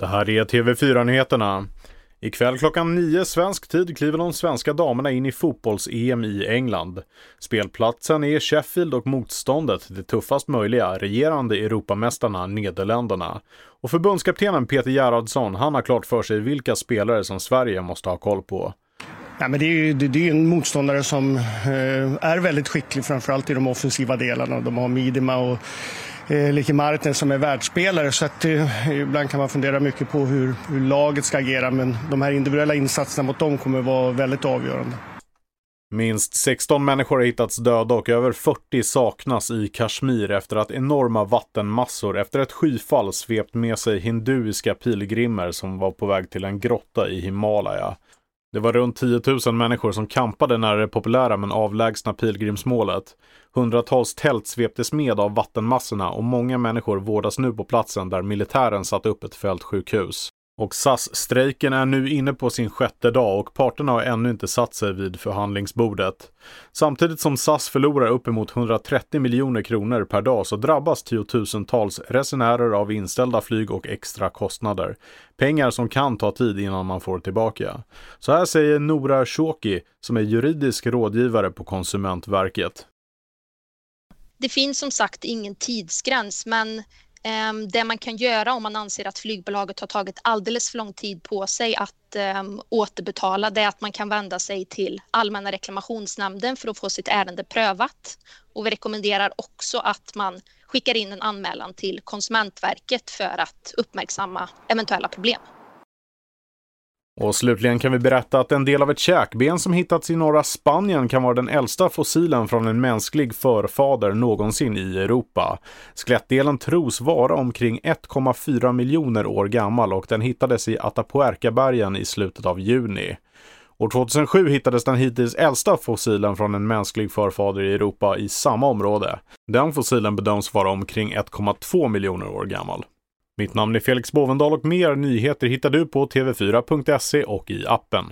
Det här är TV4-nyheterna. Ikväll klockan nio svensk tid kliver de svenska damerna in i fotbolls-EM i England. Spelplatsen är Sheffield och motståndet det tuffast möjliga, regerande Europamästarna Nederländerna. Och förbundskaptenen Peter Gerhardsson, han har klart för sig vilka spelare som Sverige måste ha koll på. Ja, men det är ju det, det är en motståndare som eh, är väldigt skicklig, framförallt i de offensiva delarna. De har Midima och eh, Licky Martin som är världsspelare. Så att, eh, ibland kan man fundera mycket på hur, hur laget ska agera. Men de här individuella insatserna mot dem kommer vara väldigt avgörande. Minst 16 människor har hittats döda och över 40 saknas i Kashmir efter att enorma vattenmassor efter ett skyfall svept med sig hinduiska pilgrimer som var på väg till en grotta i Himalaya. Det var runt 10 000 människor som kampade nära det populära men avlägsna pilgrimsmålet. Hundratals tält sveptes med av vattenmassorna och många människor vårdas nu på platsen där militären satt upp ett fältsjukhus. Och SAS-strejken är nu inne på sin sjätte dag och parterna har ännu inte satt sig vid förhandlingsbordet. Samtidigt som SAS förlorar uppemot 130 miljoner kronor per dag så drabbas tiotusentals resenärer av inställda flyg och extra kostnader. Pengar som kan ta tid innan man får tillbaka. Så här säger Nora Shoki som är juridisk rådgivare på Konsumentverket. Det finns som sagt ingen tidsgräns men Ehm, det man kan göra om man anser att flygbolaget har tagit alldeles för lång tid på sig att ehm, återbetala det är att man kan vända sig till Allmänna reklamationsnämnden för att få sitt ärende prövat. Och vi rekommenderar också att man skickar in en anmälan till Konsumentverket för att uppmärksamma eventuella problem. Och slutligen kan vi berätta att en del av ett käkben som hittats i norra Spanien kan vara den äldsta fossilen från en mänsklig förfader någonsin i Europa. Skelettdelen tros vara omkring 1,4 miljoner år gammal och den hittades i Atapuerca-bergen i slutet av juni. År 2007 hittades den hittills äldsta fossilen från en mänsklig förfader i Europa i samma område. Den fossilen bedöms vara omkring 1,2 miljoner år gammal. Mitt namn är Felix Bovendal och mer nyheter hittar du på tv4.se och i appen.